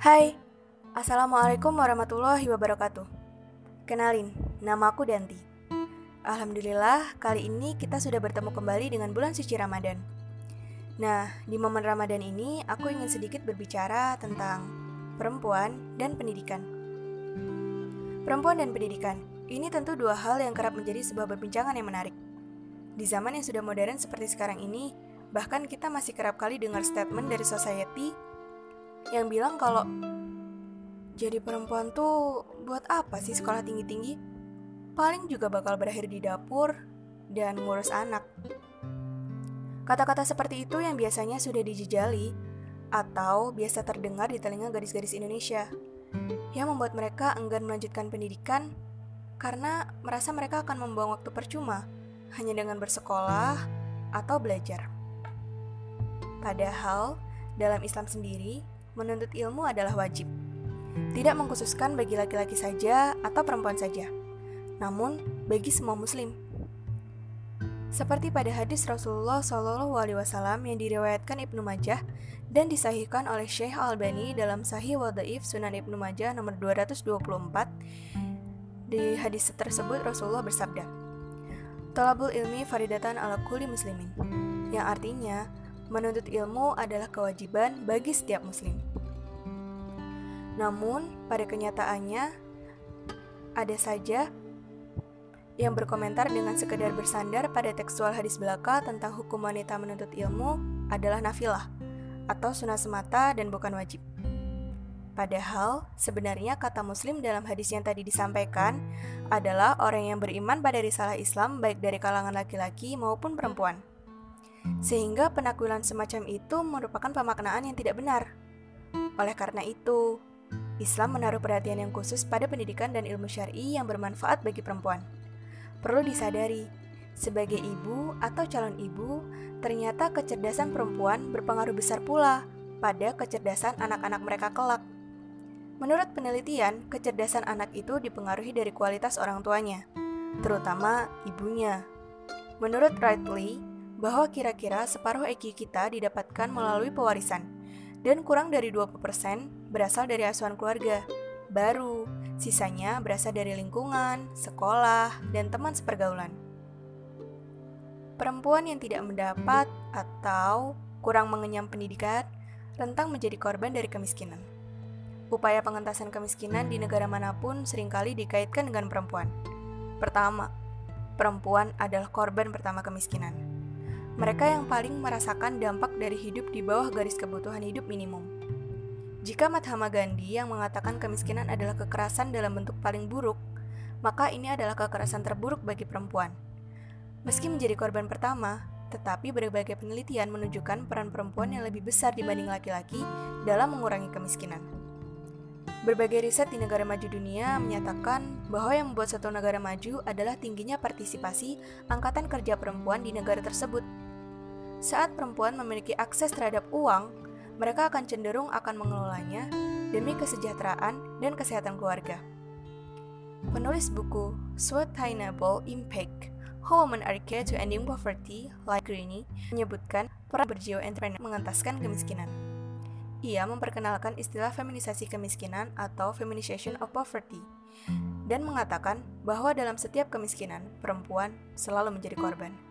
Hai, Assalamualaikum warahmatullahi wabarakatuh. Kenalin, nama aku Danti. Alhamdulillah, kali ini kita sudah bertemu kembali dengan bulan suci Ramadan. Nah, di momen Ramadan ini aku ingin sedikit berbicara tentang perempuan dan pendidikan. Perempuan dan pendidikan, ini tentu dua hal yang kerap menjadi sebuah perbincangan yang menarik. Di zaman yang sudah modern seperti sekarang ini, bahkan kita masih kerap kali dengar statement dari society yang bilang kalau jadi perempuan tuh buat apa sih sekolah tinggi-tinggi? Paling juga bakal berakhir di dapur dan ngurus anak. Kata-kata seperti itu yang biasanya sudah dijejali atau biasa terdengar di telinga gadis-gadis Indonesia yang membuat mereka enggan melanjutkan pendidikan karena merasa mereka akan membuang waktu percuma hanya dengan bersekolah atau belajar. Padahal, dalam Islam sendiri, menuntut ilmu adalah wajib. Tidak mengkhususkan bagi laki-laki saja atau perempuan saja, namun bagi semua muslim. Seperti pada hadis Rasulullah Wasallam yang diriwayatkan Ibnu Majah dan disahihkan oleh Syekh Al-Bani dalam Sahih Wadaif Sunan Ibnu Majah nomor 224, di hadis tersebut Rasulullah bersabda, Talabul ilmi faridatan ala kulli muslimin, yang artinya menuntut ilmu adalah kewajiban bagi setiap muslim. Namun, pada kenyataannya, ada saja yang berkomentar dengan sekedar bersandar pada tekstual hadis belaka tentang hukum wanita menuntut ilmu adalah nafilah atau sunnah semata dan bukan wajib. Padahal, sebenarnya kata muslim dalam hadis yang tadi disampaikan adalah orang yang beriman pada risalah Islam baik dari kalangan laki-laki maupun perempuan. Sehingga penakwilan semacam itu merupakan pemaknaan yang tidak benar. Oleh karena itu, Islam menaruh perhatian yang khusus pada pendidikan dan ilmu syar'i yang bermanfaat bagi perempuan. Perlu disadari, sebagai ibu atau calon ibu, ternyata kecerdasan perempuan berpengaruh besar pula pada kecerdasan anak-anak mereka kelak. Menurut penelitian, kecerdasan anak itu dipengaruhi dari kualitas orang tuanya, terutama ibunya. Menurut Wrightley, bahwa kira-kira separuh IQ kita didapatkan melalui pewarisan, dan kurang dari 20% berasal dari asuhan keluarga. Baru, sisanya berasal dari lingkungan, sekolah, dan teman sepergaulan. Perempuan yang tidak mendapat atau kurang mengenyam pendidikan rentang menjadi korban dari kemiskinan. Upaya pengentasan kemiskinan di negara mana pun sering kali dikaitkan dengan perempuan. Pertama, perempuan adalah korban pertama kemiskinan mereka yang paling merasakan dampak dari hidup di bawah garis kebutuhan hidup minimum. Jika Mahatma Gandhi yang mengatakan kemiskinan adalah kekerasan dalam bentuk paling buruk, maka ini adalah kekerasan terburuk bagi perempuan. Meski menjadi korban pertama, tetapi berbagai penelitian menunjukkan peran perempuan yang lebih besar dibanding laki-laki dalam mengurangi kemiskinan. Berbagai riset di negara maju dunia menyatakan bahwa yang membuat satu negara maju adalah tingginya partisipasi angkatan kerja perempuan di negara tersebut. Saat perempuan memiliki akses terhadap uang, mereka akan cenderung akan mengelolanya demi kesejahteraan dan kesehatan keluarga. Penulis buku Sustainable Impact How Women Are Key to Ending Poverty, like Greeny, menyebutkan peran berjiwa entrepreneur mengentaskan kemiskinan. Ia memperkenalkan istilah feminisasi kemiskinan atau feminization of poverty dan mengatakan bahwa dalam setiap kemiskinan, perempuan selalu menjadi korban.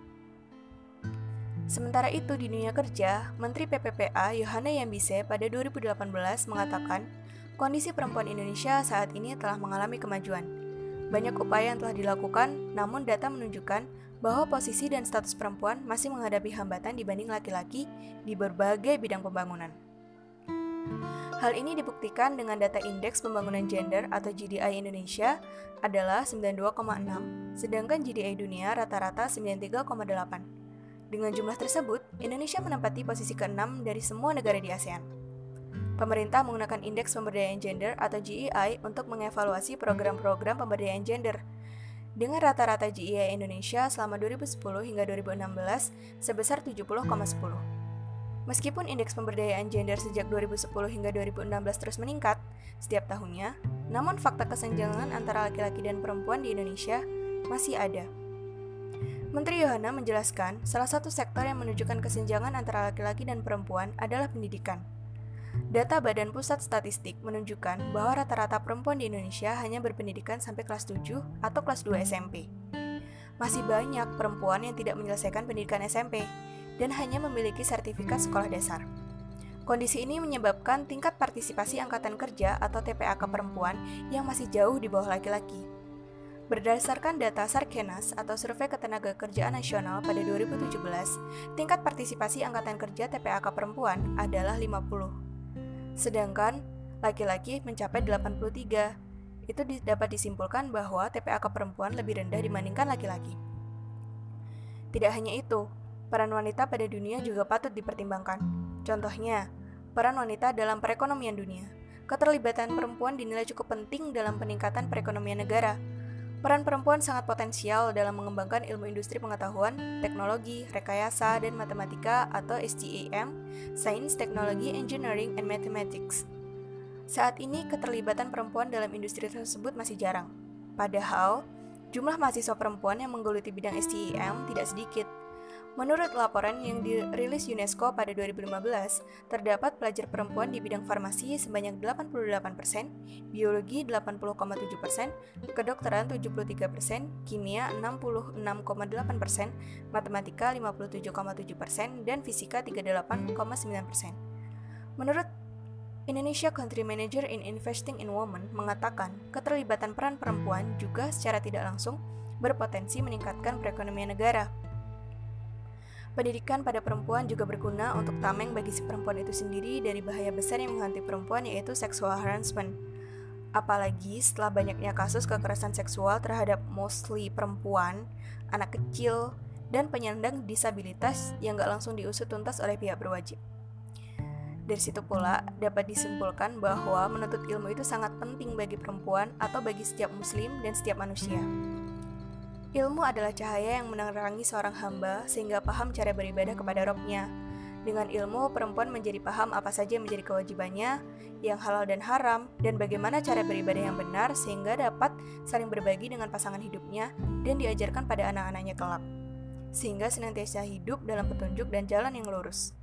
Sementara itu di dunia kerja, Menteri PPPA Yohana Yambise pada 2018 mengatakan kondisi perempuan Indonesia saat ini telah mengalami kemajuan. Banyak upaya yang telah dilakukan, namun data menunjukkan bahwa posisi dan status perempuan masih menghadapi hambatan dibanding laki-laki di berbagai bidang pembangunan. Hal ini dibuktikan dengan data Indeks Pembangunan Gender atau GDI Indonesia adalah 92,6, sedangkan GDI dunia rata-rata 93,8. Dengan jumlah tersebut, Indonesia menempati posisi ke-6 dari semua negara di ASEAN. Pemerintah menggunakan Indeks Pemberdayaan Gender atau GEI untuk mengevaluasi program-program pemberdayaan gender. Dengan rata-rata GEI Indonesia selama 2010 hingga 2016 sebesar 70,10. Meskipun indeks pemberdayaan gender sejak 2010 hingga 2016 terus meningkat setiap tahunnya, namun fakta kesenjangan antara laki-laki dan perempuan di Indonesia masih ada. Menteri Yohana menjelaskan, salah satu sektor yang menunjukkan kesenjangan antara laki-laki dan perempuan adalah pendidikan. Data Badan Pusat Statistik menunjukkan bahwa rata-rata perempuan di Indonesia hanya berpendidikan sampai kelas 7 atau kelas 2 SMP. Masih banyak perempuan yang tidak menyelesaikan pendidikan SMP dan hanya memiliki sertifikat sekolah dasar. Kondisi ini menyebabkan tingkat partisipasi angkatan kerja atau TPAK perempuan yang masih jauh di bawah laki-laki. Berdasarkan data Sarkenas atau Survei Ketenaga Kerjaan Nasional pada 2017, tingkat partisipasi angkatan kerja TPAK perempuan adalah 50 sedangkan laki-laki mencapai 83. Itu dapat disimpulkan bahwa TPAK perempuan lebih rendah dibandingkan laki-laki. Tidak hanya itu, peran wanita pada dunia juga patut dipertimbangkan. Contohnya, peran wanita dalam perekonomian dunia. Keterlibatan perempuan dinilai cukup penting dalam peningkatan perekonomian negara, Peran perempuan sangat potensial dalam mengembangkan ilmu industri pengetahuan, teknologi, rekayasa, dan matematika atau STEM, Science, Technology, Engineering, and Mathematics. Saat ini, keterlibatan perempuan dalam industri tersebut masih jarang. Padahal, jumlah mahasiswa perempuan yang menggeluti bidang STEM tidak sedikit, Menurut laporan yang dirilis UNESCO pada 2015, terdapat pelajar perempuan di bidang farmasi sebanyak 88%, biologi 80,7%, kedokteran 73%, kimia 66,8%, matematika 57,7%, dan fisika 38,9%. Menurut Indonesia Country Manager in Investing in Women mengatakan keterlibatan peran perempuan juga secara tidak langsung berpotensi meningkatkan perekonomian negara. Pendidikan pada perempuan juga berguna untuk tameng bagi si perempuan itu sendiri dari bahaya besar yang menghantui perempuan yaitu sexual harassment. Apalagi setelah banyaknya kasus kekerasan seksual terhadap mostly perempuan, anak kecil, dan penyandang disabilitas yang gak langsung diusut tuntas oleh pihak berwajib. Dari situ pula dapat disimpulkan bahwa menuntut ilmu itu sangat penting bagi perempuan atau bagi setiap muslim dan setiap manusia. Ilmu adalah cahaya yang menerangi seorang hamba sehingga paham cara beribadah kepada Robnya. Dengan ilmu, perempuan menjadi paham apa saja yang menjadi kewajibannya, yang halal dan haram, dan bagaimana cara beribadah yang benar sehingga dapat saling berbagi dengan pasangan hidupnya dan diajarkan pada anak-anaknya kelak. Sehingga senantiasa hidup dalam petunjuk dan jalan yang lurus.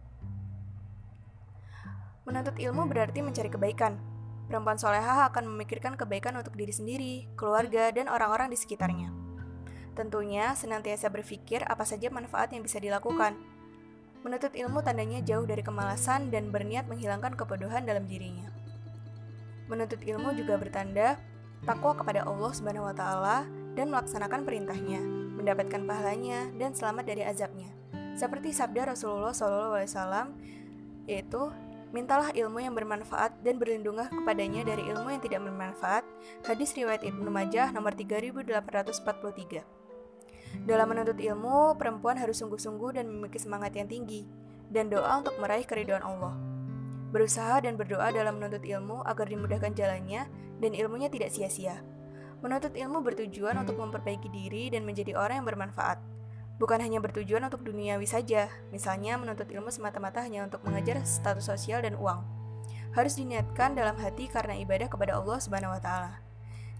Menuntut ilmu berarti mencari kebaikan. Perempuan solehah akan memikirkan kebaikan untuk diri sendiri, keluarga, dan orang-orang di sekitarnya. Tentunya senantiasa berpikir apa saja manfaat yang bisa dilakukan. Menuntut ilmu tandanya jauh dari kemalasan dan berniat menghilangkan kebodohan dalam dirinya. Menuntut ilmu juga bertanda takwa kepada Allah Subhanahu wa taala dan melaksanakan perintahnya, mendapatkan pahalanya dan selamat dari azabnya. Seperti sabda Rasulullah SAW, yaitu Mintalah ilmu yang bermanfaat dan berlindunglah kepadanya dari ilmu yang tidak bermanfaat. Hadis riwayat Ibnu Majah nomor 3843. Dalam menuntut ilmu, perempuan harus sungguh-sungguh dan memiliki semangat yang tinggi, dan doa untuk meraih keridhaan Allah. Berusaha dan berdoa dalam menuntut ilmu agar dimudahkan jalannya dan ilmunya tidak sia-sia. Menuntut ilmu bertujuan untuk memperbaiki diri dan menjadi orang yang bermanfaat. Bukan hanya bertujuan untuk duniawi saja, misalnya menuntut ilmu semata-mata hanya untuk mengejar status sosial dan uang. Harus diniatkan dalam hati karena ibadah kepada Allah Subhanahu wa taala.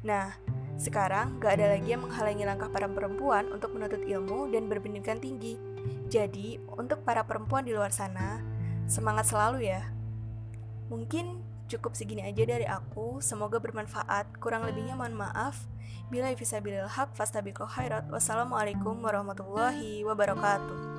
Nah, sekarang, gak ada lagi yang menghalangi langkah para perempuan untuk menuntut ilmu dan berpendidikan tinggi. Jadi, untuk para perempuan di luar sana, semangat selalu ya. Mungkin cukup segini aja dari aku. Semoga bermanfaat. Kurang lebihnya mohon maaf. Bila bisa bilal haq fastabiqul khairat. Wassalamualaikum warahmatullahi wabarakatuh.